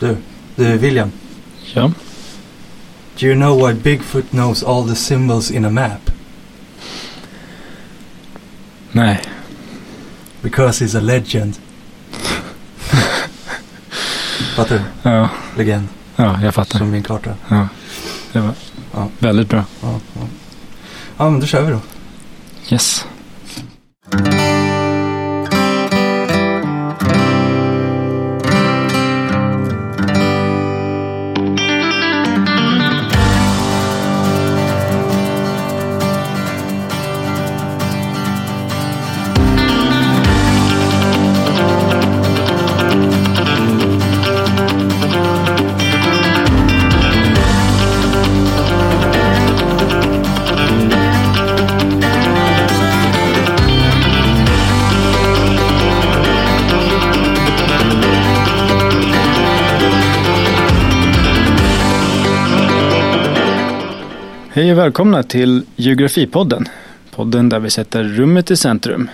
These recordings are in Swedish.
Du, du William. Ja. Do you know why Bigfoot knows all the symbols in a map? Nej. Because he's a legend. Fattar du? Ja, Legend. ja jag fattar. Som min karta. Ja. Det var Ja. väldigt bra. Ja, ja. ja, men då kör vi då. Yes. Hej och välkomna till Geografipodden. Podden där vi sätter rummet i centrum.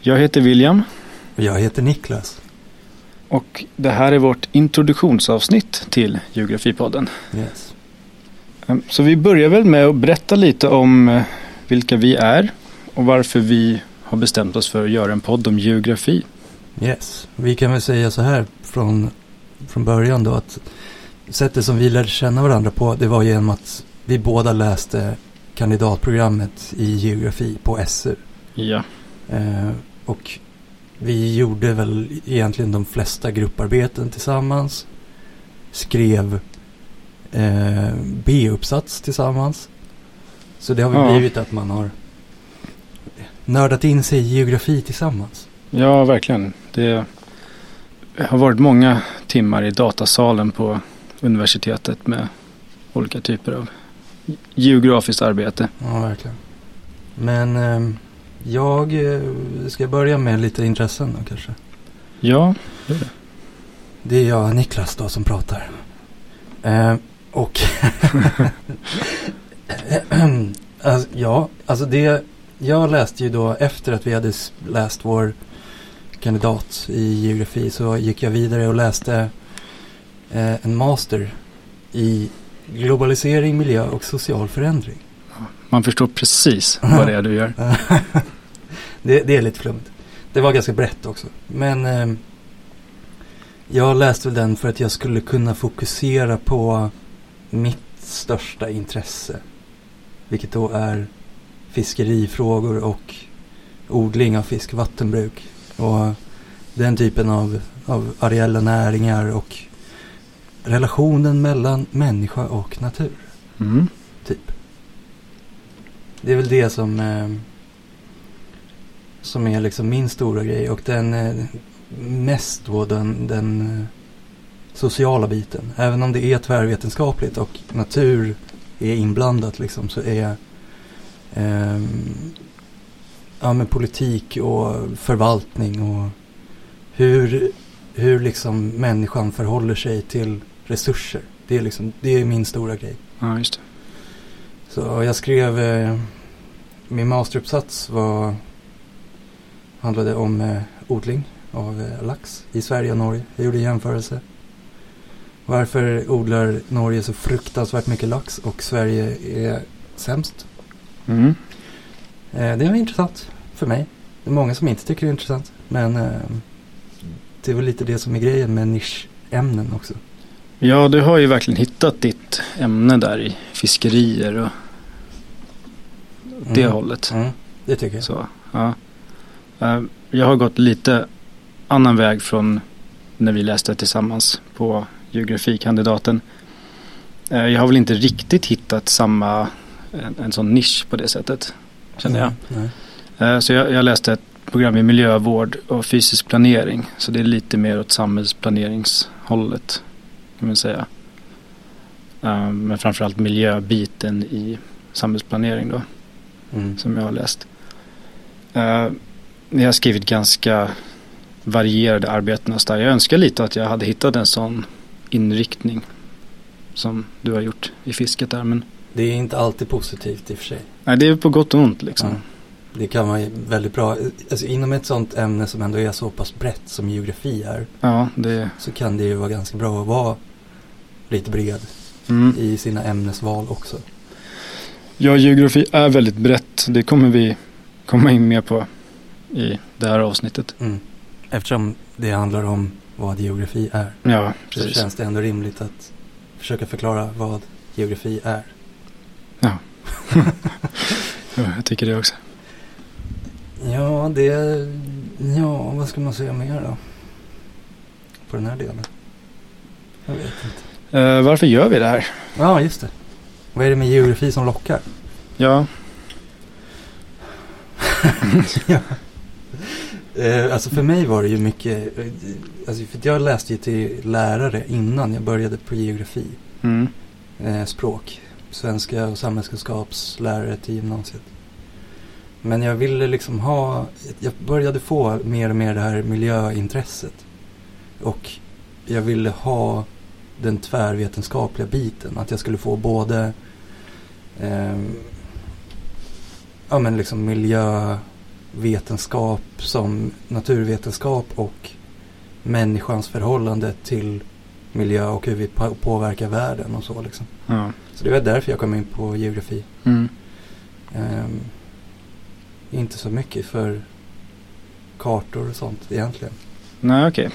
Jag heter William Jag heter Niklas. och det här är vårt introduktionsavsnitt till Geografipodden. Yes. Ehm, Så vi börjar väl med att berätta lite om eh, vilka vi är och varför vi har bestämt oss för att göra en podd om geografi. Yes. Vi kan väl säga så här från, från början då att sättet som vi lärde känna varandra på det var genom att vi båda läste kandidatprogrammet i geografi på SU. Ja, Eh, och vi gjorde väl egentligen de flesta grupparbeten tillsammans. Skrev eh, B-uppsats tillsammans. Så det har väl Ja. blivit att man har nördat in sig i geografi tillsammans. ja verkligen. Det har varit många timmar i datasalen på universitetet med olika typer av geografiskt arbete. Ja, verkligen. Men eh, jag ska börja med lite intressen då kanske. Ja, Det är jag, Niklas då, som pratar. Eh, och... alltså, ja, alltså det... Jag läste ju då efter att vi hade läst vår kandidat i geografi så gick jag vidare och läste eh, en master i globalisering, miljö och social förändring. man förstår precis vad det är du gör. det, det är lite flummigt. Det var ganska brett också. Men eh, jag läste väl den för att jag skulle kunna fokusera på mitt största intresse. Vilket då är fiskerifrågor och odling av fisk, vattenbruk. Och den typen av, av areella näringar och relationen mellan människa och natur. Mm. Typ. Det är väl det som, eh, som är liksom min stora grej. Och den eh, mest då den, den eh, sociala biten. Även om det är tvärvetenskapligt och natur är inblandat liksom så är ehm, ja, men politik och förvaltning och hur, hur liksom människan förhåller sig till resurser. Det är, liksom, det är min stora grej. Ja, just det. Så jag skrev, eh, min masteruppsats var, handlade om eh, odling av eh, lax i Sverige och Norge. Jag gjorde en jämförelse. Varför odlar Norge så fruktansvärt mycket lax och Sverige är sämst? Mm. Eh, det var intressant för mig. Det är många som inte tycker det är intressant. Men eh, det väl lite det som är grejen med nischämnen också. Ja, du har ju verkligen hittat ditt ämne där i fiskerier och det Mm. hållet. Mm, det tycker jag. Så, ja. Eh, Jag har gått lite annan väg från när vi läste tillsammans på geografikandidaten. Eh, Jag har väl inte riktigt hittat samma, en, en sån nisch på det sättet, känner jag. Mm, nej. Eh, Så jag, jag läste ett program i miljövård och fysisk planering. Så det är lite mer åt samhällsplaneringshållet kan man säga. Eh, Men framförallt miljöbiten i samhällsplanering då Mm. som jag har läst. Jag har skrivit ganska varierade arbeten och så där. Jag önskar lite att jag hade hittat en sån inriktning som du har gjort i fisket där. Men Det är inte alltid positivt i och för sig. nej, det är på gott och ont liksom. Ja. Det kan vara väldigt bra. Alltså inom ett sånt ämne som ändå är så pass brett som geografi är. Ja, det... Så kan det ju vara ganska bra att vara lite bred Mm. i sina ämnesval också. Ja, geografi är väldigt brett. Det kommer vi komma in mer på i det här avsnittet. Mm. Eftersom det handlar om vad geografi är. Ja, Så precis. känns det ändå rimligt att försöka förklara vad geografi är. Ja, jag tycker det också. Ja, det... Ja, vad ska man säga mer då? På den här delen? Jag vet inte. Eh, varför gör vi det här? Ja, just det. Vad är det med geografi som lockar? Ja, Eh, alltså för mig var det ju mycket... eh, Alltså för jag läste ju till lärare innan jag började på geografi. mm. Språk. Svenska och samhällskunskapslärare till gymnasiet. Men jag ville liksom ha... Jag började få mer och mer det här miljöintresset. Och jag ville ha den tvärvetenskapliga biten. Att jag skulle få både... ehm, ja men liksom miljövetenskap som naturvetenskap och människans förhållande till miljö och hur vi på- påverkar världen och så liksom. ja. Så det var därför jag kom in på geografi. Mm. Ehm, inte så mycket för kartor och sånt egentligen. Nej, okej.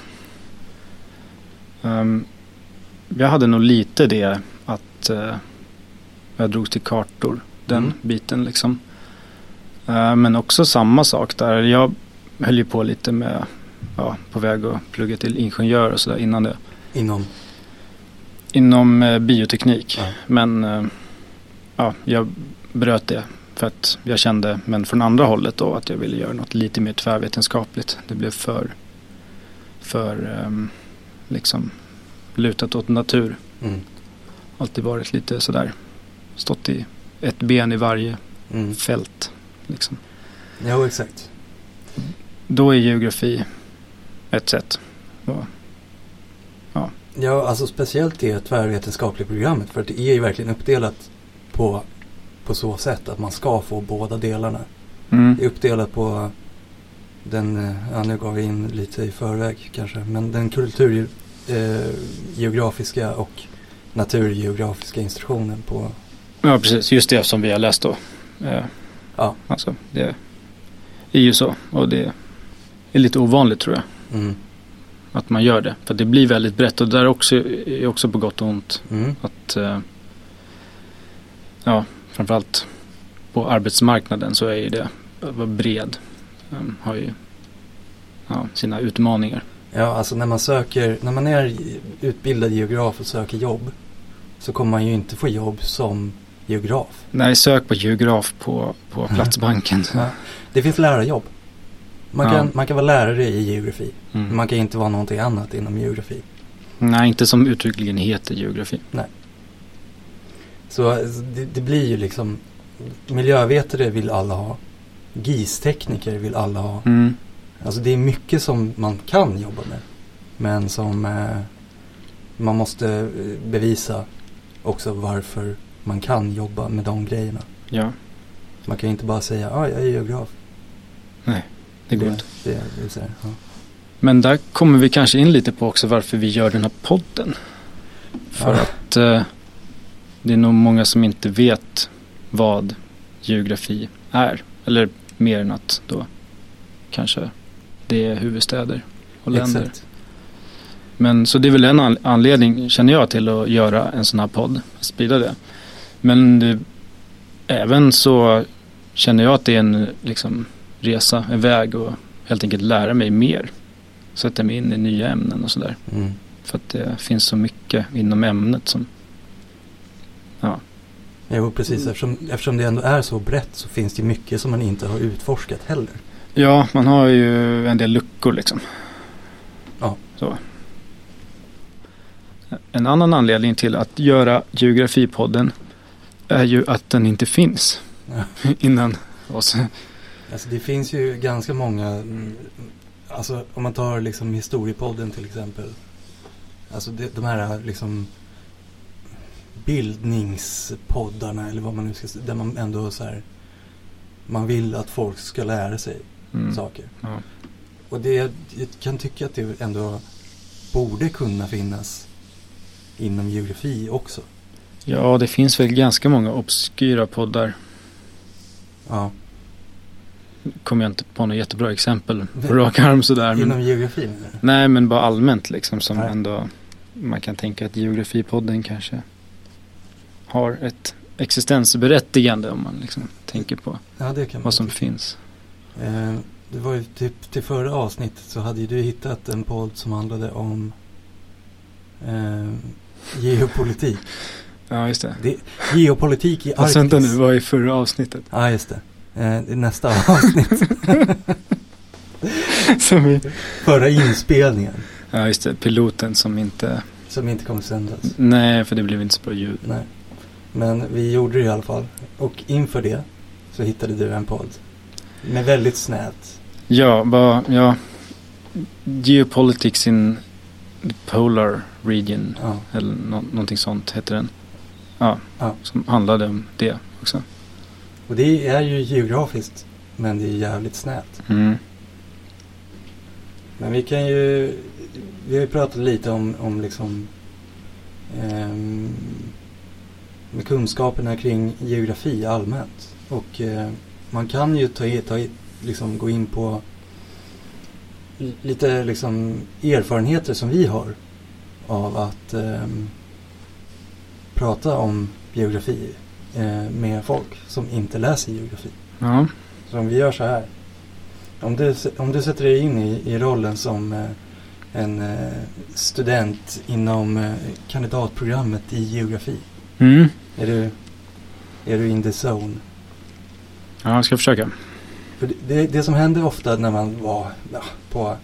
Ehm, jag hade nog lite det att uh, jag drogs till kartor. Den Mm. biten liksom. Eh, men också samma sak där. Jag höll ju på lite med, ja, på väg att plugga till ingenjör och sådär innan det. Inom, Inom eh, bioteknik. Ja. Men eh, ja, jag bröt det för att jag kände, men från andra hållet då, att jag ville göra något lite mer tvärvetenskapligt. Det blev för, för ehm, liksom lutat åt natur. mm, Alltid varit lite sådär, stått i ett ben i varje mm. fält. Liksom. Jo, exakt. Då är geografi ett sätt. Och, Ja, alltså speciellt det tvärvetenskapliga programmet. För att det är ju verkligen uppdelat på, på så sätt att man ska få båda delarna. mm, Det är uppdelat på den, eh, ja nu går vi in lite i förväg kanske, men den kulturgeografiska och naturgeografiska instruktionen på, ja, precis. Just det som vi har läst då. Eh, Ja. Alltså, det är ju så. Och det är lite ovanligt tror jag. mm, Att man gör det. För det blir väldigt brett. Och där också, är också på gott och ont. mm, Att eh, ja, framförallt på arbetsmarknaden så är ju det att vara bred. Um, har ju ja, sina utmaningar. Ja, alltså när man söker, när man är utbildad geograf och söker jobb så kommer man ju inte få jobb som geograf. Nej, sök på geograf på, på Platsbanken. Ja. Det finns lärarjobb. Man Ja. kan, man kan vara lärare i geografi. Mm. Men man kan inte vara någonting annat inom geografi. Nej, inte som uttryckligen heter geografi. Så alltså, det, det blir ju liksom Miljövetare vill alla ha. GIS-tekniker vill alla ha. Mm. Alltså det är mycket som man kan jobba med. Men som eh, man måste eh, bevisa också varför man kan jobba med de grejerna. Ja, Man kan inte bara säga ja, jag är geograf. det går inte. Det, det, det, ja. Men där kommer vi kanske in lite på också varför vi gör den här podden. För Ja. att eh, det är nog många som inte vet vad geografi är. Eller mer än att då kanske det är huvudstäder och länder. Exakt. Men så det är väl en an- anledning känner jag till att göra en sån här podd. Sprida det. Men det, även så känner jag att det är en liksom, resa, en väg och helt enkelt lära mig mer. Sätta mig in i nya ämnen och sådär. Mm. För att det finns så mycket inom ämnet som Jo, precis. Eftersom, eftersom det ändå är så brett så finns det mycket som man inte har utforskat heller. Ja, man har ju en del luckor liksom. Ja. Så. En annan anledning till att göra geografipodden är ju att den inte finns Ja. innan oss. Alltså det finns ju ganska många, mm, alltså om man tar liksom historiepodden till exempel. Alltså det, de här liksom bildningspoddarna eller vad man nu ska säga, där man ändå så här man vill att folk ska lära sig Mm. saker. Ja. Och det, jag kan tycka att det ändå borde kunna finnas inom geografi också. ja, det finns väl ganska många obskyra poddar. Ja, Kommer jag inte på något jättebra exempel på rak arm sådär. Men, inom geografi nej, men bara allmänt liksom som Nej. ändå man kan tänka att geografipodden kanske har ett existensberättigande om man liksom tänker på Ja, vad som tycka. finns. Eh, det var ju typ till förra avsnittet så hade ju du hittat en podd som handlade om eh, geopolitik. Ja, just det. Det, geopolitik i Arktis. vänta nu, vad är förra avsnittet? Ja, just det. Eh, det är nästa avsnitt. som vi... Förra inspelningen. Ja, just det. Piloten som inte... Som inte kommer sändas. Nej, för det blev inte så bra ljud. Nej. Men vi gjorde det i alla fall. Och inför det så hittade du en podd. Med väldigt snävt. Ja, bara, ja. Geopolitics in the Polar Region. Ja. Eller nå någonting sånt heter den. Ja, Ja. som handlade om det också. Och det är ju geografiskt. Men det är jävligt snävt. Mm. Men vi kan ju, vi har ju pratat lite om, om liksom med kunskaperna kring geografi allmänt. Och eh, man kan ju ta, ta liksom gå in på li- lite liksom erfarenheter som vi har av att ehm, prata om geografi eh, med folk som inte läser geografi. Ja, Så om vi gör så här. Om du, om du sätter dig in i, i rollen som eh, en eh, student inom eh, kandidatprogrammet i geografi. mm. Är du, är du in the zone? Ja jag ska försöka. För det, det, det som hände ofta när man var ja, på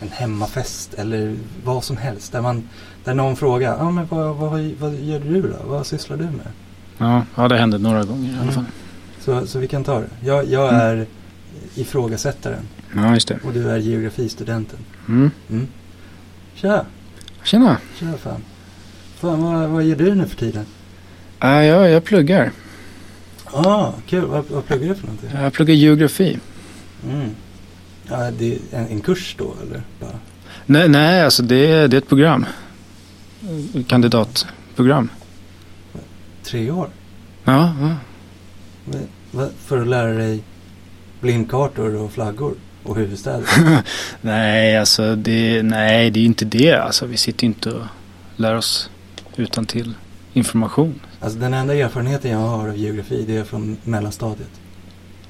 en hemmafest eller vad som helst. Där, man, där någon frågar, ah, men vad, vad, vad gör du då? Vad sysslar du med? Ja, ja det hände några gånger i alla Mm. fall. Så, så vi kan ta det. Jag, jag Mm. är ifrågasättaren Ja, just det. och du är geografistudenten. Mm. Mm. Tja, Tjena. tja fan. Fan, vad, vad gör du nu för tiden? Äh, ja, jag pluggar. Ah, kul. Vad, vad pluggar du för någonting? Jag pluggar geografi. Mm. Ja, det är en, en kurs då, eller? Bara. Nej, nej alltså det är, det är ett program. Kandidatprogram. Tre år? Ja, ja. Men, vad- För att lära dig blindkartor och flaggor och huvudstäder? nej, alltså det, nej, det är ju inte det. Alltså, vi sitter ju inte och lär oss utan till information. Alltså den enda erfarenheten jag har av geografi det är från mellanstadiet.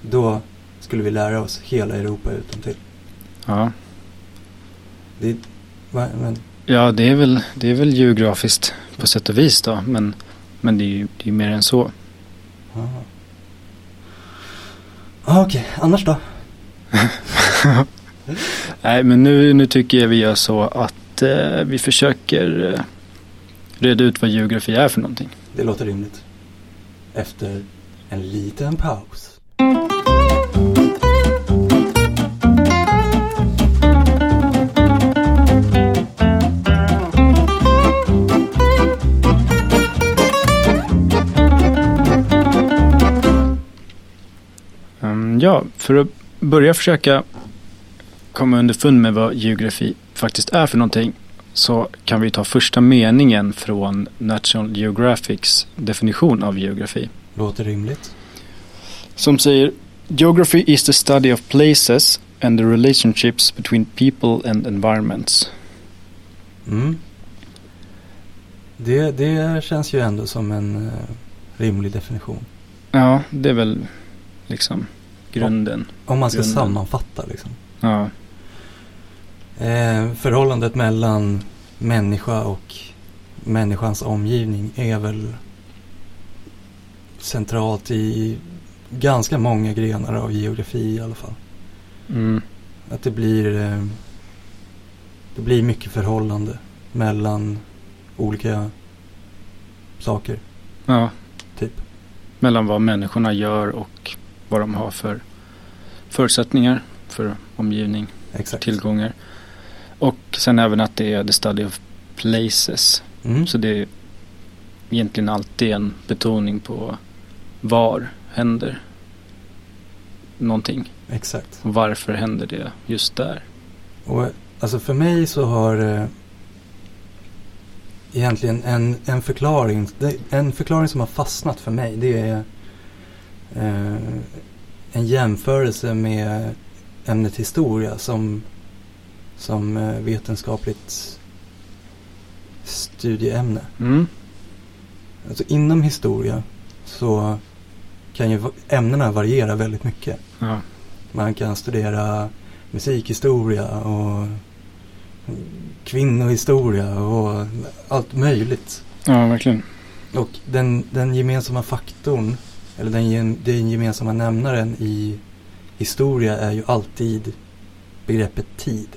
Då skulle vi lära oss hela Europa utan till. Ja, Det, va, men, ja det, är väl, det är väl geografiskt på sätt och vis då. Men, men det är ju det är mer än så. aha. Ah, Okej, annars då? Nej, men nu, nu tycker jag vi gör så att eh, vi försöker eh, reda ut vad geografi är för någonting. Det låter rimligt. Efter en liten paus. Mm, ja, för att börja försöka komma underfund med vad geografi faktiskt är för någonting så kan vi ta första meningen från National Geographics definition av geografi. Låter rimligt. Som säger Geography is the study of places and the relationships between people and environments. Mm. Det, det känns ju ändå som en eh, rimlig definition. Ja, det är väl liksom grunden. Om man ska Grunden. sammanfatta liksom. Ja, Eh, förhållandet mellan människa och människans omgivning är väl centralt i ganska många grenar av geografi i alla fall. mm, Att det blir, eh, det blir mycket förhållande mellan olika saker, ja. typ. mellan vad människorna gör och vad de har för förutsättningar för omgivning, Exakt. tillgångar. Och sen även att det är the study of places. Mm. Så det är egentligen alltid en betoning på var händer någonting. Exakt. Och varför händer det just där? Och alltså för mig så har eh, egentligen en, en förklaring, en förklaring som har fastnat för mig det är eh, en jämförelse med ämnet historia som, som eh, vetenskapligt studieämne. Mm. Alltså inom historia så kan ju ämnena variera väldigt mycket. Ja. Man kan studera musikhistoria och kvinnohistoria och allt möjligt. ja, verkligen. Och den, den gemensamma faktorn, eller den, den gemensamma nämnaren i historia är ju alltid begreppet tid.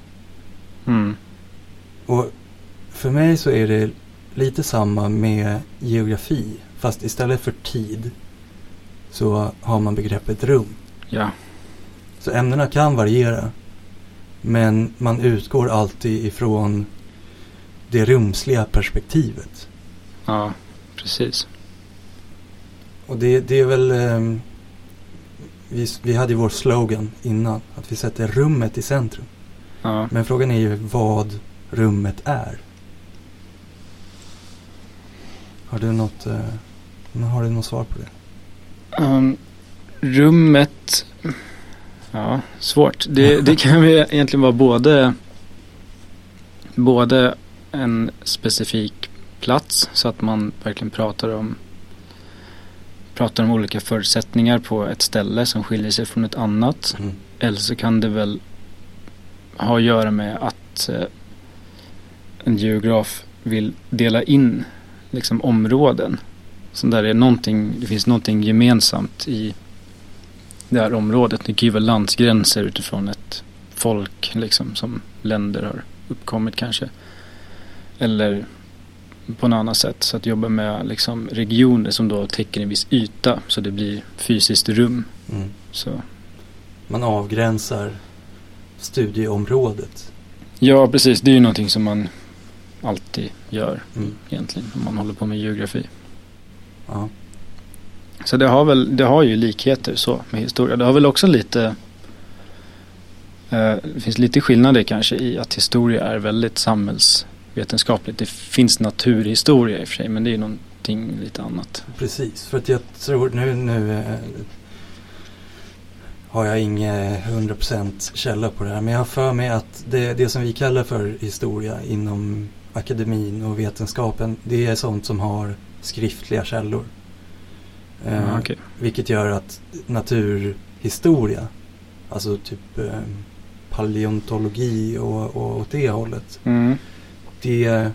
Mm. Och för mig så är det lite samma med geografi. Fast istället för tid så har man begreppet rum. Ja. Så ämnena kan variera. Men man utgår alltid ifrån det rumsliga perspektivet. ja, precis. Och det, det är väl... ehm, vi, vi hade ju vår slogan innan. Att vi sätter rummet i centrum. Ja. Men frågan är ju vad rummet är. Har du något, eh, har du något svar på det? Um, rummet. Ja, svårt. Det, det kan ju egentligen vara både, både en specifik plats så att man verkligen pratar om pratar om olika förutsättningar på ett ställe som skiljer sig från ett annat. Mm. Eller så kan det väl ha att göra med att eh, en geograf vill dela in liksom områden. Så där är någonting, det finns någonting gemensamt i det här området. Det vara landsgränser utifrån ett folk liksom som länder har uppkommit kanske. Eller på något annat sätt. Så att jobba med liksom regioner som då täcker en viss yta så det blir fysiskt rum. Mm. Så. Man avgränsar studieområdet. Ja, precis. Det är ju någonting som man alltid gör Mm. egentligen om man håller på med geografi. Ja. Så det har väl, det har ju likheter så med historia. Det har väl också lite eh, Det finns lite skillnader kanske i att historia är väldigt samhällsvetenskapligt. Det finns naturhistoria i och för sig men det är någonting lite annat. Precis, för att jag tror nu, nu eh, har jag ingen 100% källa på det här. Men jag har för mig att det, det som vi kallar för historia inom akademin och vetenskapen, det är sånt som har skriftliga källor. Eh, Ja, okej. Vilket gör att naturhistoria, alltså typ eh, paleontologi och, och åt det hållet, Mm. det,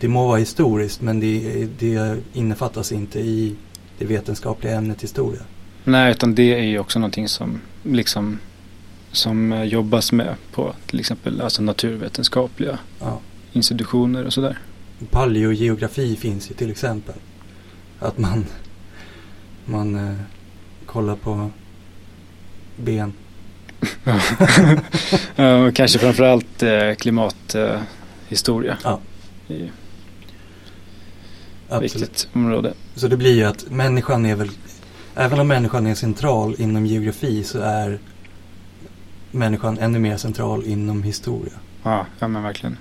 det må vara historiskt men det, det innefattas inte i det vetenskapliga ämnet historia. Nej, utan det är ju också någonting som liksom som eh, jobbas med på till exempel alltså naturvetenskapliga Ja. institutioner och sådär. Paleogeografi finns ju till exempel. Att man, man eh, kollar på ben. Ja, kanske framförallt eh, klimathistoria. Eh. Ja. Absolut. viktigt område. Så det blir ju att människan är väl, även om människan är central inom geografi så är människan ännu mer central inom historia. Ja, ja men verkligen.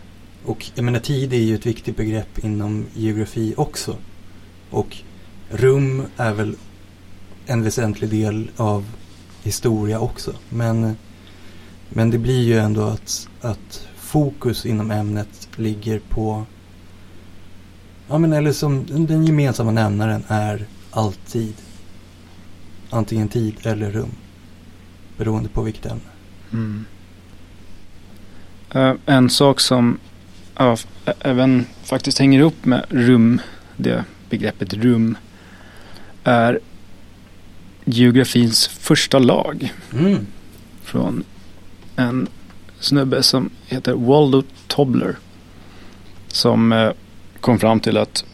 Och jag menar tid är ju ett viktigt begrepp inom geografi också. Och rum är väl en väsentlig del av historia också. Men, men det blir ju ändå att, att fokus inom ämnet ligger på Ja men eller som den gemensamma nämnaren är alltid antingen tid eller rum. Beroende på vilket ämne. Mm. Eh, en sak som ä- även faktiskt hänger upp med rum, det begreppet rum, är geografins första lag Mm. från en snubbe som heter Waldo Tobler. Som eh, kom fram till att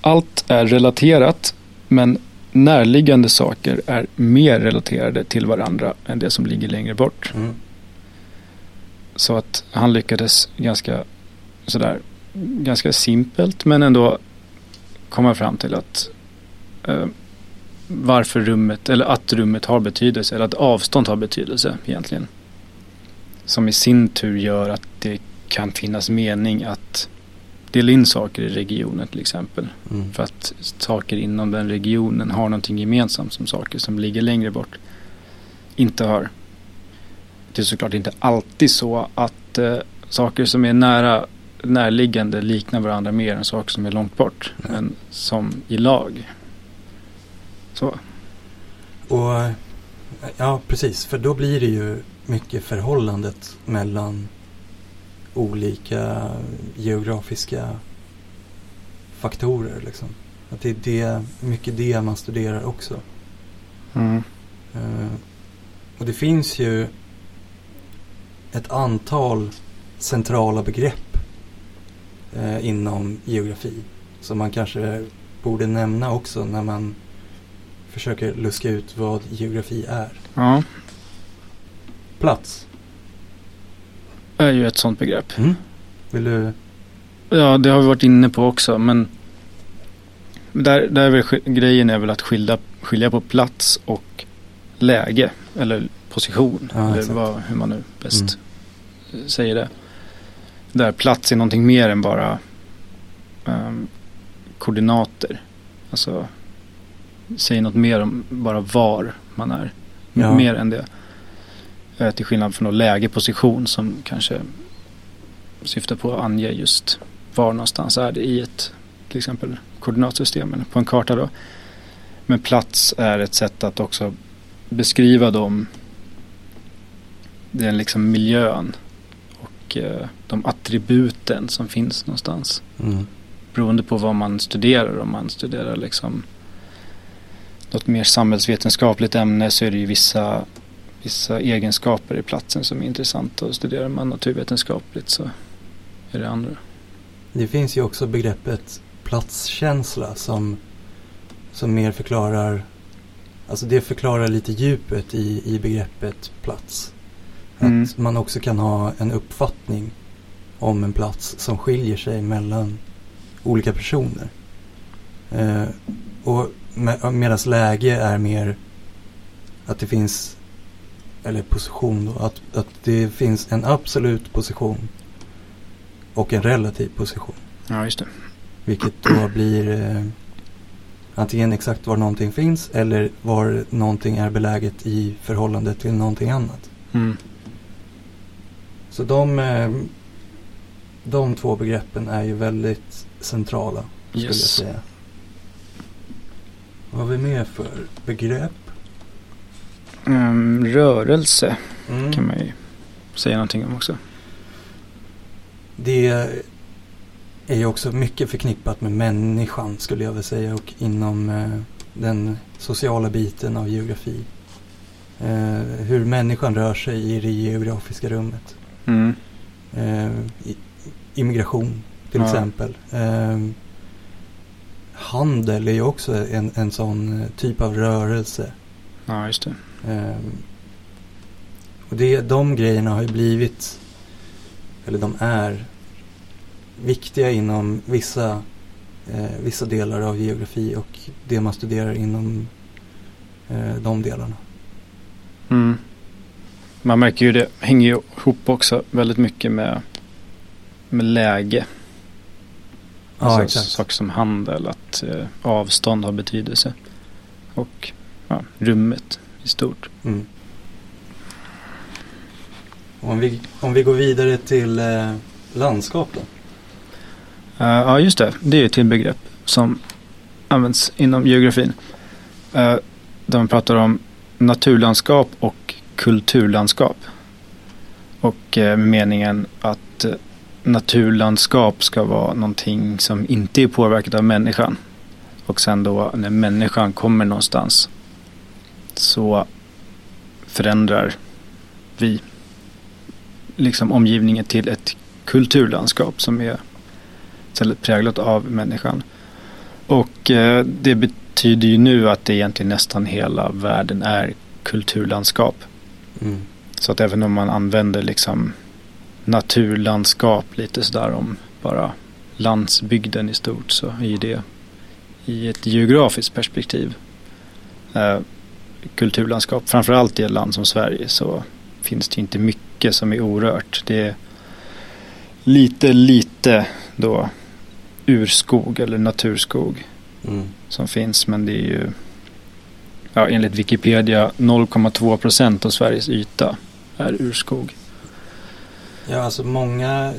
allt är relaterat men närliggande saker är mer relaterade till varandra än det som ligger längre bort. Mm. Så att han lyckades ganska sådär ganska simpelt men ändå komma fram till att eh, varför rummet, eller att rummet har betydelse, eller att avstånd har betydelse egentligen. Som i sin tur gör att det kan finnas mening att dela in saker i regionen till exempel. Mm. För att saker inom den regionen har någonting gemensamt som saker som ligger längre bort inte har. Det är såklart inte alltid så att eh, saker som är nära närliggande liknar varandra mer än saker som är långt bort. Nej. Men som i lag. Så. Och ja, precis. För då blir det ju mycket förhållandet mellan olika geografiska faktorer. Liksom. Att det är det, mycket det man studerar också. Mm. Eh, och det finns ju ett antal centrala begrepp eh, inom geografi som man kanske borde nämna också när man försöker luska ut vad geografi är. Ja, Plats. Är ju ett sånt begrepp. Vill du? Ja, det har vi varit inne på också. Men där, där är väl grejen är väl att skilja, skilja på plats och läge. Eller position. Ja, eller vad, hur man nu bäst säger det. Där plats är någonting mer än bara ehm, koordinater. Alltså säger något mer om bara var man är. Ja. Mer än det. Eh, till skillnad från läge, position som kanske syftar på att ange just var någonstans är det i ett till exempel koordinatsystem eller på en karta då. Men plats är ett sätt att också beskriva dem den liksom miljön och eh, de attributen som finns någonstans. Mm. Beroende på vad man studerar. Om man studerar liksom något mer samhällsvetenskapligt ämne så är det ju vissa, vissa egenskaper i platsen som är intressanta. Och studerar man naturvetenskapligt så är det andra. Det finns ju också begreppet platskänsla som, som mer förklarar, alltså det förklarar lite djupet i, i begreppet plats. Mm. Att man också kan ha en uppfattning om en plats som skiljer sig mellan olika personer. Eh, och med, medans läge är mer att det finns, eller position då, att, att det finns en absolut position och en relativ position. Ja, just det. Vilket då blir eh, antingen exakt var någonting finns eller var någonting är beläget i förhållande till någonting annat. Mm. Så de, eh, de två begreppen är ju väldigt centrala skulle jag Yes. säga. Vad har vi mer för begrepp? Mm, rörelse Mm. kan man ju säga någonting om också. Det är ju också mycket förknippat med människan skulle jag vilja säga och inom eh, den sociala biten av geografi. Eh, hur människan rör sig i det geografiska rummet. Mm. Eh, immigration till Ja. exempel. Eh, handel är ju också en, en sån eh, typ av rörelse. Ja, just det. Eh, och det, de grejerna har ju blivit, eller de är viktiga inom vissa, eh, vissa delar av geografi och det man studerar inom eh, de delarna. Mm. Man märker ju det hänger ju ihop också väldigt mycket med, med läge. alltså saker som handel, att eh, avstånd har betydelse. Och ja, rummet i stort. Mm. Om, vi, om vi går vidare till eh, landskap då? Eh, ja, just det. Det är ett till begrepp som används inom geografin. Uh, där man pratar om naturlandskap och kulturlandskap. Och eh, meningen att eh, naturlandskap ska vara någonting som inte är påverkat av människan. Och sen då när människan kommer någonstans så förändrar vi liksom omgivningen till ett kulturlandskap som är präglat av människan. Och eh, det betyder ju nu att det egentligen nästan hela världen är kulturlandskap. Mm. Så att även om man använder liksom naturlandskap lite sådär om bara landsbygden i stort så är det i ett geografiskt perspektiv eh, kulturlandskap. Framförallt i ett land som Sverige så finns det inte mycket som är orört. Det är lite, lite då urskog eller naturskog Mm. som finns. Men det är ju ja, enligt Wikipedia 0,2 procent av Sveriges yta är urskog. Ja, alltså många,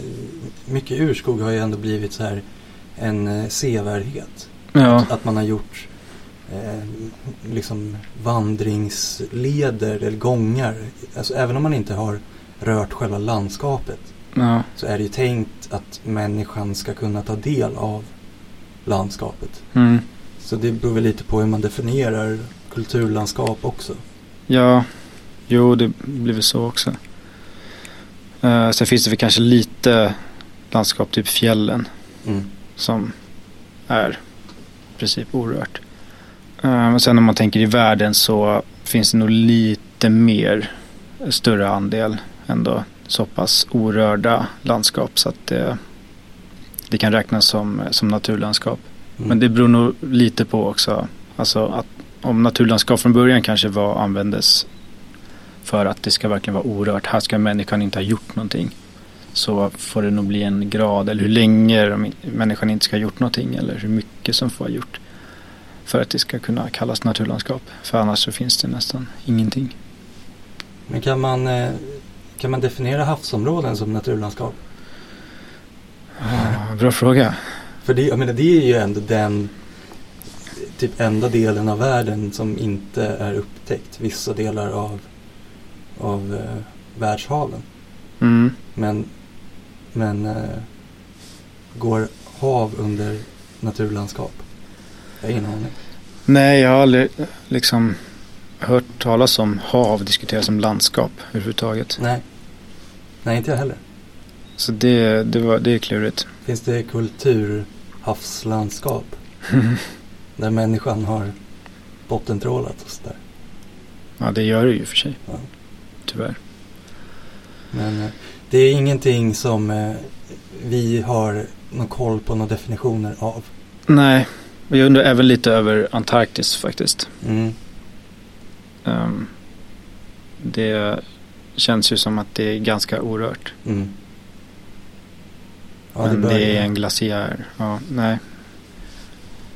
mycket urskog har ju ändå blivit så här en eh, sevärdhet. Ja, Att man har gjort eh, liksom vandringsleder eller gångar. Alltså även om man inte har rört själva landskapet ja, så är det ju tänkt att människan ska kunna ta del av landskapet. mm, Så det beror väl lite på hur man definierar kulturlandskap också. ja, jo det blir väl så också. Uh, sen finns det väl kanske lite landskap, typ fjällen, Mm. som är i princip orört. Eh, Men sen om man tänker i världen så finns det nog lite mer större andel ändå så pass orörda landskap så att det, det kan räknas som, som naturlandskap. Mm. Men det beror nog lite på också. Alltså att om naturlandskap från början kanske var, användes för att det ska verkligen vara orört. Här ska människan inte ha gjort någonting. Så får det nog bli en grad eller hur länge människan inte ska ha gjort någonting eller hur mycket som får ha gjort. För att det ska kunna kallas naturlandskap. För annars så finns det nästan ingenting. Men kan man, eh, kan man definiera havsområden som naturlandskap? Ah, bra fråga. För det, jag menar, det är ju ändå den typ enda delen av världen som inte är upptäckt. Vissa delar av, av eh, världshaven. Mm. Men, men eh, går hav under naturlandskap? Jag har ingen aning. Nej, jag har aldrig liksom hört talas om hav diskuteras som landskap överhuvudtaget. Nej. Nej, inte jag heller. Så det, det, var, det är klurigt. Finns det kulturhavslandskap där människan har bottentrålat och sådär? ja, det gör det ju för sig. Ja. Tyvärr. Men eh, det är ingenting som eh, vi har någon koll på några definitioner av. Nej, och jag undrar även lite över Antarktis faktiskt. Mm. Ehm, det känns ju som att det är ganska orört. Mm. Ja, men det, det, är en glaciär. Ja, nej.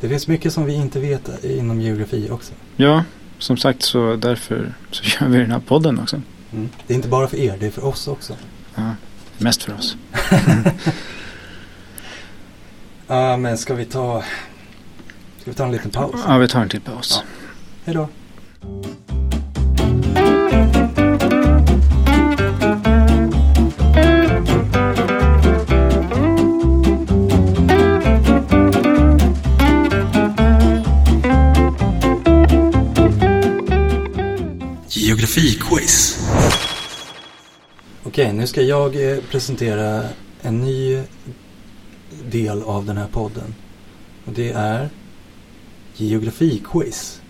det finns mycket som vi inte vet inom geografi också. Ja, som sagt så därför så gör vi den här podden också. Mm. Det är inte bara för er, det är för oss också. Ja, mest för oss. Ja, men ska vi ta Ska vi ta en liten paus? Ja, vi tar en till paus. Hej då. Geografiquiz. Okej, nu ska jag eh, presentera en ny del av den här podden. Och det är Geografiquiz.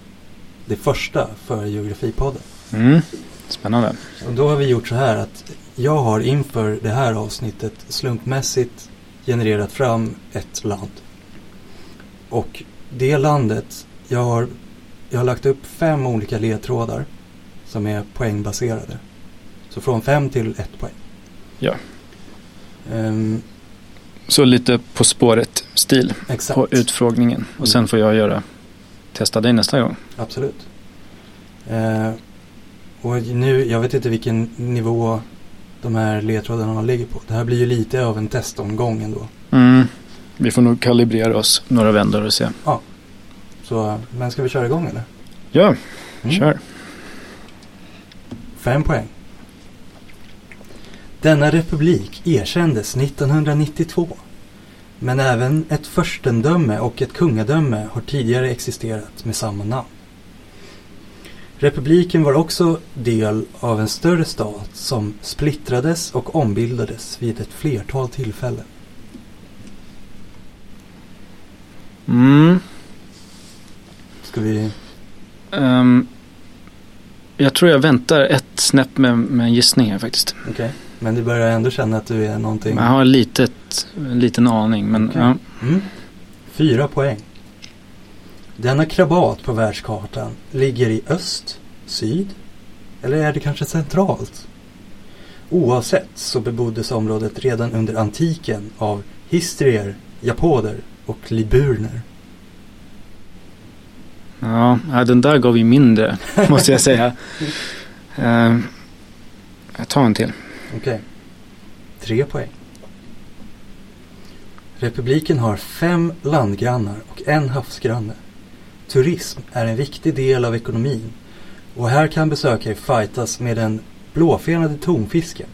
Det första för Geografipodden. Mm. Spännande. Och då har vi gjort så här att jag har inför det här avsnittet slumpmässigt genererat fram ett land. Och det landet, jag har, jag har lagt upp fem olika ledtrådar som är poängbaserade. Så från fem till ett poäng. Ja. Ehm, Så lite På spåret-stil på utfrågningen. Och sen får jag göra testa dig nästa gång. Absolut. Eh, och nu, jag vet inte vilken nivå de här ledtrådarna ligger på. Det här blir ju lite av en testomgång ändå. Mm. Vi får nog kalibrera oss några vändor och se. Så, men ska vi köra igång eller? Ja, Mm. kör. Fem poäng. Denna republik erkändes 1992. Men även ett furstendöme och ett kungadöme har tidigare existerat med samma namn. Republiken var också del av en större stat som splittrades och ombildades vid ett flertal tillfällen. Mm. Ska vi... Ehm, jag tror jag väntar ett snäpp med, med en gissning här faktiskt. Okej. Men du börjar ändå känna att du är någonting... Jag har en, en liten aning men Okej. ja. Mm. Fyra poäng. Denna krabat på världskartan ligger i öst, syd eller är det kanske centralt? Oavsett så beboddes området redan under antiken av histrier, japoder och liburner. Ja, den där gav ju mindre, måste jag säga. Uh, jag tar en till. Okej. Okay. Tre poäng. Republiken har fem landgrannar och en havsgranne. Turism är en viktig del av ekonomin och här kan besökare fightas med den blåfenade tonfisken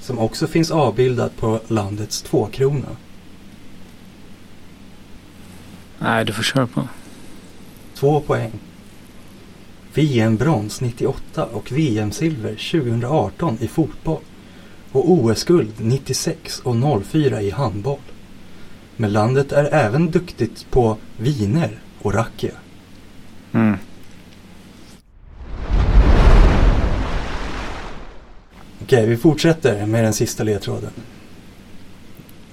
som också finns avbildad på landets tvåkrona. Nej, du får köra på. Två poäng. VM-brons 98 och VM-silver 2018 i fotboll och OS-guld 96 och 04 i handboll. Men landet är även duktigt på viner och rakia. Mm. Okej, vi fortsätter med den sista ledtråden.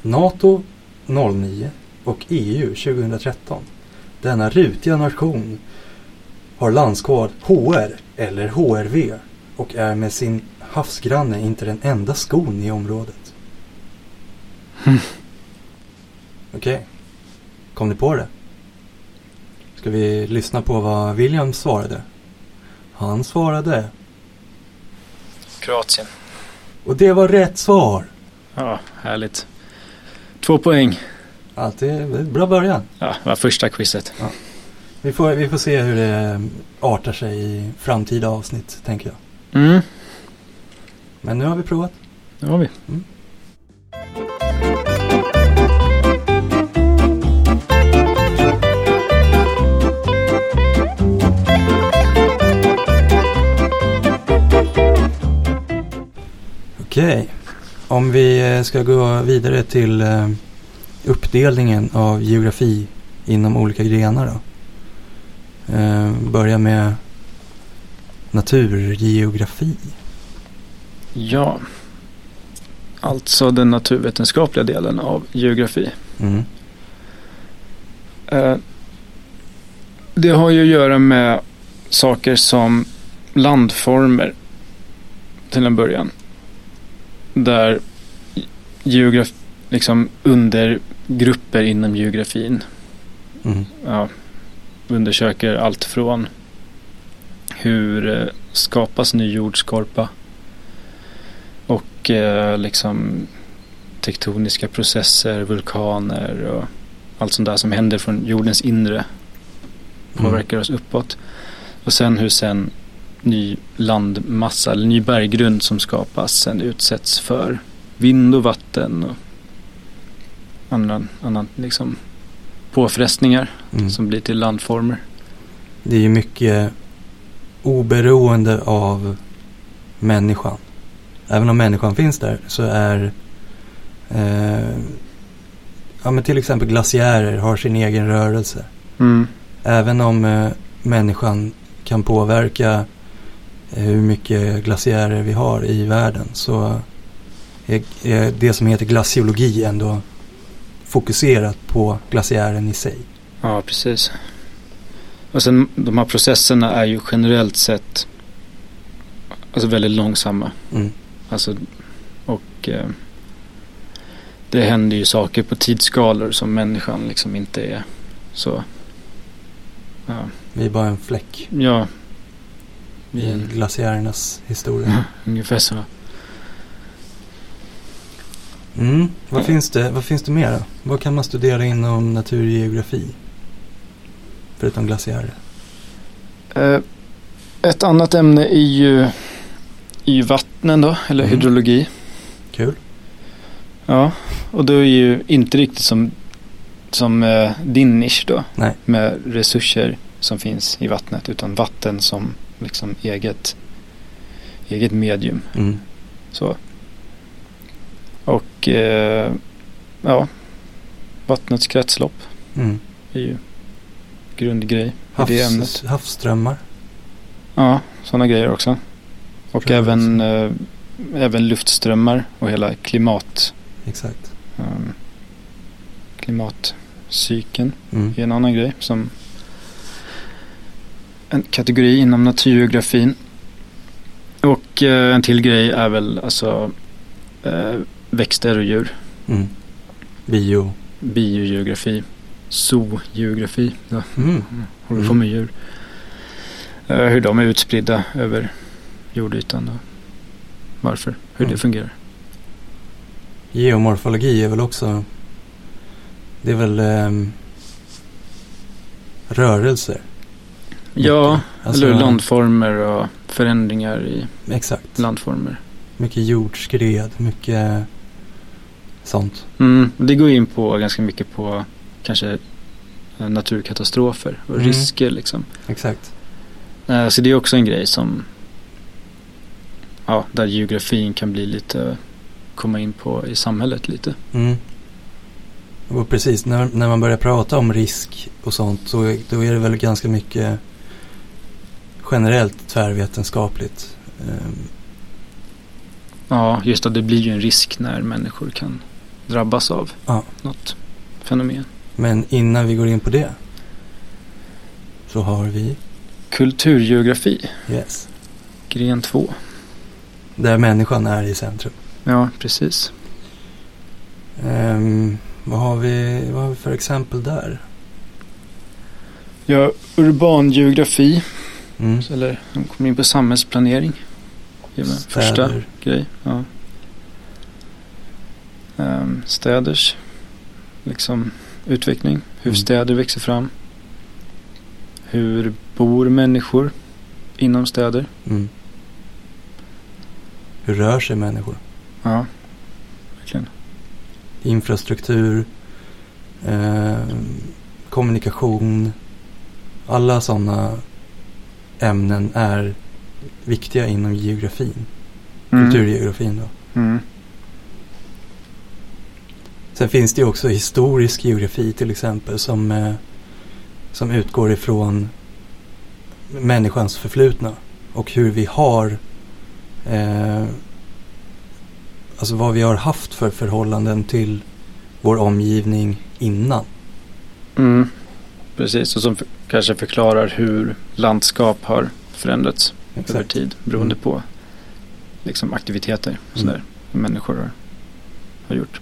NATO 09 och EU 2013. Denna rutiga nation har landskod HR eller HRV och är med sin havsgranne inte den enda skon i området. Mm. Okej. Okay. Kom ni på det? Ska vi lyssna på vad William svarade? Han svarade Kroatien. Och det var rätt svar. Ja, härligt. Två poäng. Alltid bra början. Ja, det var första quizet. Ja. Vi, får, vi får se hur det artar sig i framtida avsnitt, tänker jag. Mm. Men nu har vi provat. Det har vi. Mm. Okej. Om vi eh, ska gå vidare till eh, uppdelningen av geografi inom olika grenar då. Eh, börja med naturgeografi. Ja, alltså den naturvetenskapliga delen av geografi. Mm. Det har ju att göra med saker som landformer till en början där geograf, liksom undergrupper inom geografin mm. ja, undersöker allt från hur eh, skapas ny jordskorpa och eh, liksom tektoniska processer, vulkaner och allt sånt där som händer från jordens inre påverkar mm. oss uppåt. Och sen hur sen ny landmassa eller ny berggrund som skapas sen utsätts för vind och vatten och annan, annan liksom påfrestningar mm. som blir till landformer. Det är ju mycket oberoende av människan. Även om människan finns där så är eh, ja, men till exempel glaciärer har sin egen rörelse. Mm. Även om eh, människan kan påverka hur mycket glaciärer vi har i världen så är det som heter glaciologi ändå fokuserat på glaciären i sig. Ja, precis. Och sen de här processerna är ju generellt sett alltså väldigt långsamma. Mm. Alltså, och eh, det händer ju saker på tidsskalor som människan liksom inte är så. Ja. Vi är bara en fläck. Ja, i mm. glaciärernas historia. ungefär så. Mm. Vad, finns det, vad finns det mer då? Vad kan man studera inom naturgeografi? Förutom glaciärer. Uh, ett annat ämne är ju, är ju vattnen då, eller mm. hydrologi. Kul. Ja, och då är ju inte riktigt som, som uh, din nisch då. Nej. Med resurser som finns i vattnet, utan vatten som liksom eget, eget medium. Mm. Så. Och eh, ja, vattnets kretslopp mm. är ju grundgrej Havs, i det ämnet. Havsströmmar. Ja, sådana grejer också. Och även, eh, även luftströmmar och hela klimat. Exakt. Um, klimatcykeln mm. är en annan grej som en kategori inom naturgeografin. Och eh, en till grej är väl alltså eh, växter och djur. Mm. Bio. Biogeografi. Zoogeografi. Ja, Mm. håller på med djur. Eh, hur de är utspridda över jordytan och varför. Hur Mm. det fungerar. Geomorfologi är väl också, det är väl ehm, rörelser. Ja, Alltså, eller landformer och förändringar i Exakt. landformer. Mycket jordskred, mycket sånt. Mm, det går in på ganska mycket på kanske eh, naturkatastrofer och Mm. risker liksom. Exakt. Eh, Så det är också en grej som ja, där geografin kan bli lite komma in på i samhället lite. Mm. Och precis, när, när man börjar prata om risk och sånt så då är det väl ganska mycket generellt tvärvetenskapligt. Ehm, Ja, just att det blir ju en risk när människor kan drabbas av Ja. något fenomen. Men innan vi går in på det så har vi, Kulturgeografi, yes, gren 2. där människan är i centrum. Ja, precis. Ehm, vad, har vi, vad har vi för exempel där? Ja, urban geografi, Mm. eller de kommer in på samhällsplanering. Första grej. Ja. Ehm, städers liksom utveckling. Hur Mm. städer växer fram. Hur bor människor inom städer? Mm. Hur rör sig människor? Ja, verkligen. Infrastruktur, ehm, kommunikation. Alla sådana ämnen är viktiga inom geografin. Kulturgeografin då. Mm. Sen finns det ju också historisk geografi till exempel som, eh, som utgår ifrån människans förflutna och hur vi har eh, alltså vad vi har haft för förhållanden till vår omgivning innan. Mm. Precis, och som kanske förklarar hur landskap har förändrats över tid beroende Mm. på liksom aktiviteter och Mm. sådär som människor har, har gjort.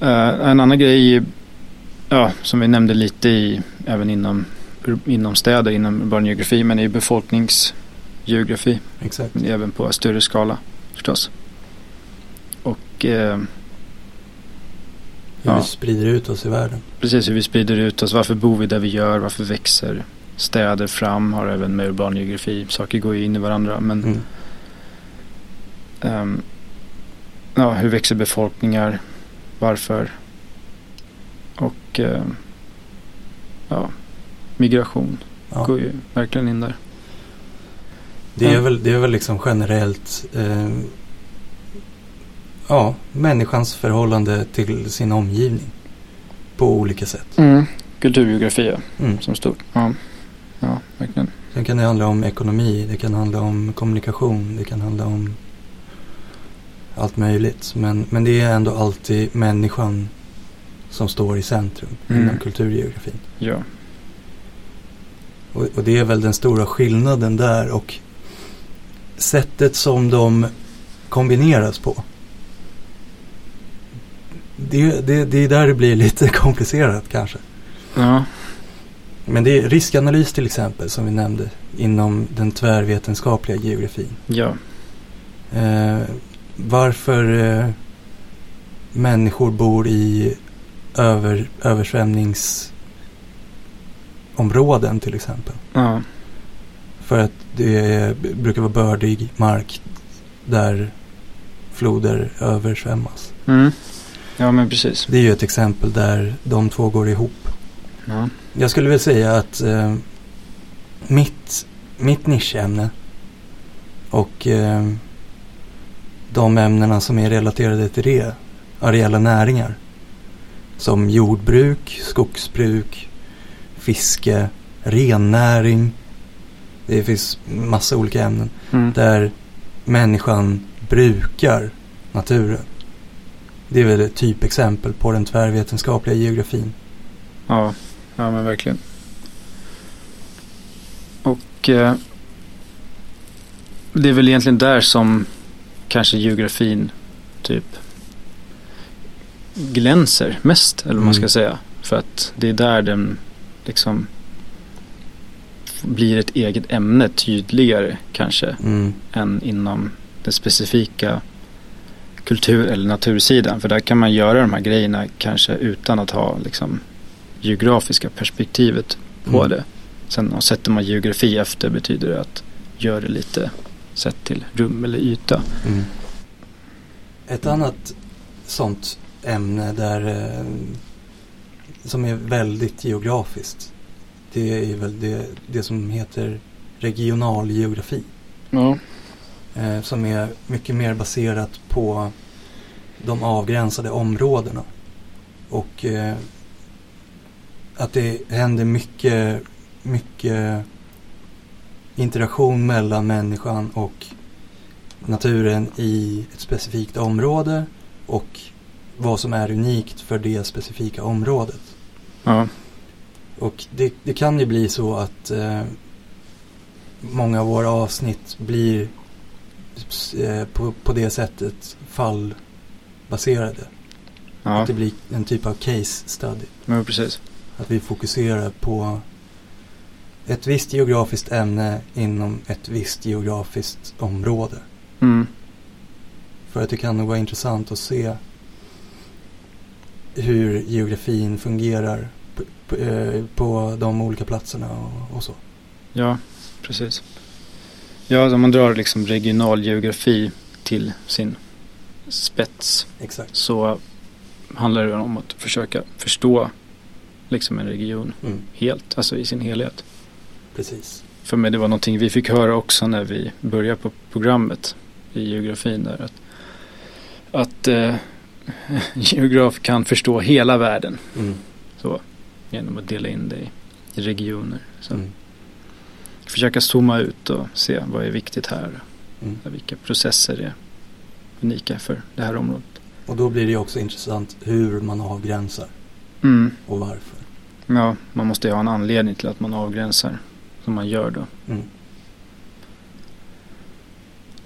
Eh, en annan grej ja, som vi nämnde lite i även inom, inom städer, inom urban geografi men i befolkningsgeografi Exakt. men även på större skala förstås. Och eh, Hur Ja. vi sprider ut oss i världen. precis hur vi sprider ut oss, varför bor vi där vi gör, varför växer städer fram, har även med urban geografi, saker går ju in i varandra men Mm. Ehm, ja, hur växer befolkningar? Varför? Och ehm, ja, migration Ja. går ju verkligen in där. Det är, väl, det är väl liksom generellt eh, ja, människans förhållande till sin omgivning på olika sätt. Kulturgeografi ja, Mm. som stort. Ja, ja verkligen. Sen kan det handla om ekonomi, det kan handla om kommunikation, det kan handla om allt möjligt. Men, men det är ändå alltid människan som står i centrum Mm. inom kulturgeografin. Ja. Och, och det är väl den stora skillnaden där och sättet som de kombineras på. Det, det, det är där det blir lite komplicerat kanske. Ja, Men det är riskanalys till exempel som vi nämnde inom den tvärvetenskapliga geografin. ja. Eh, varför eh, människor bor i över, översvämningsområden till exempel. ja. För att det brukar vara bördig mark där floder översvämmas. Mm. Ja, men precis. Det är ju ett exempel där de två går ihop. Ja. Jag skulle väl säga att eh, mitt, mitt nischämne och eh, de ämnena som är relaterade till det, areella näringar, som jordbruk, skogsbruk, fiske, rennäring, det finns massa olika ämnen, Mm. där människan brukar naturen. Det är väl ett typexempel på den tvärvetenskapliga geografin. Ja. ja, men verkligen. Och eh, det är väl egentligen där som kanske geografin typ glänser mest, eller vad man ska Mm. säga. För att det är där den liksom blir ett eget ämne tydligare kanske Mm. än inom den specifika kultur eller natursidan. För där kan man göra de här grejerna kanske utan att ha liksom geografiska perspektivet på Mm. det. Sen sätter man geografi efter betyder det att gör det lite sett till rum eller yta. Mm. Ett annat sånt ämne där eh, som är väldigt geografiskt. Det är väl det, det som heter regionalgeografi. Ja. Eh, som är mycket mer baserat på de avgränsade områdena. Och eh, att det händer mycket, mycket interaktion mellan människan och naturen i ett specifikt område och vad som är unikt för det specifika området. Ja. Och det, det kan ju bli så att eh, många av våra avsnitt blir på, på det sättet fallbaserade. Ja, Att det blir en typ av case study. men precis. Att vi fokuserar på ett visst geografiskt ämne inom ett visst geografiskt område. Mm. För att det kan nog vara intressant att se hur geografin fungerar på, på, eh, på de olika platserna och, och så. Ja, precis. Ja, om man drar liksom regional geografi till sin spets Exakt. så handlar det om att försöka förstå liksom en region Mm, helt, alltså i sin helhet. precis. För mig det var någonting vi fick höra också när vi började på programmet i geografin där att, att eh, geograf kan förstå hela världen Mm, så genom att dela in det i, regioner. Så mm, försöka zooma ut och se vad är viktigt här. mm. Vilka processer är unika för det här området. Och då blir det också intressant hur man avgränsar Mm. och varför. Ja, man måste ju ha en anledning till att man avgränsar som man gör då. Mm,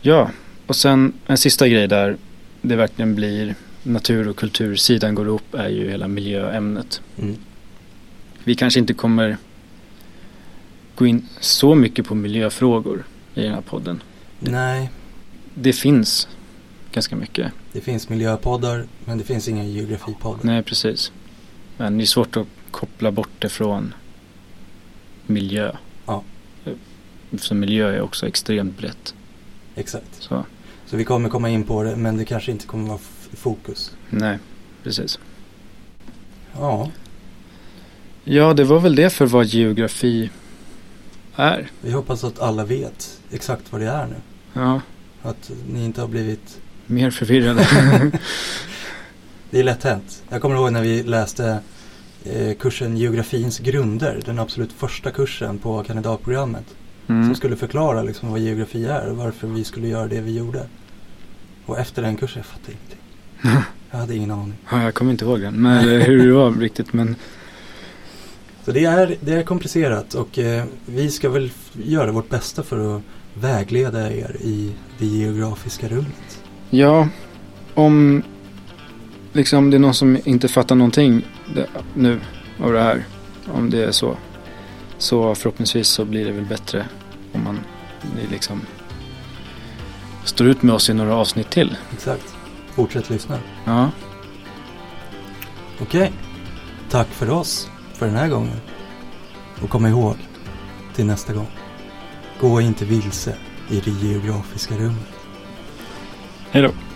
Ja, och sen en sista grej där det verkligen blir natur och kultursidan går ihop är ju hela miljöämnet. mm, Vi kanske inte kommer gå in så mycket på miljöfrågor i den här podden. Nej, Det finns ganska mycket. det finns miljöpoddar men det finns inga geografipoddar. Nej, precis. Men det är svårt att koppla bort det från miljö. Ja. Så miljö är också extremt brett. Exakt. Så Så vi kommer komma in på det men det kanske inte kommer vara fokus. nej, precis. Ja, Ja, det var väl det för vad geografi är. vi hoppas att alla vet exakt vad det är nu. Ja, Att ni inte har blivit mer förvirrade. Det är lätt hänt. Jag kommer ihåg när vi läste eh, kursen Geografins grunder, den absolut första kursen på kandidatprogrammet. Mm. Som skulle förklara liksom vad geografi är och varför vi skulle göra det vi gjorde. Och efter den kursen, jag fattade ingenting. Jag hade ingen aning. Ja, jag kommer inte ihåg den, men, hur det var riktigt. Men Så det är, det är komplicerat och eh, vi ska väl göra vårt bästa för att vägleda er i det geografiska rummet. ja, om liksom det är någon som inte fattar någonting nu av det här. Om det är så. Så förhoppningsvis så blir det väl bättre om man liksom står ut med oss i några avsnitt till. Exakt. Fortsätt lyssna. Ja, Okej. Tack för oss för den här gången. Och kom ihåg, till nästa gång. Gå inte vilse i det geografiska rummet. hej då.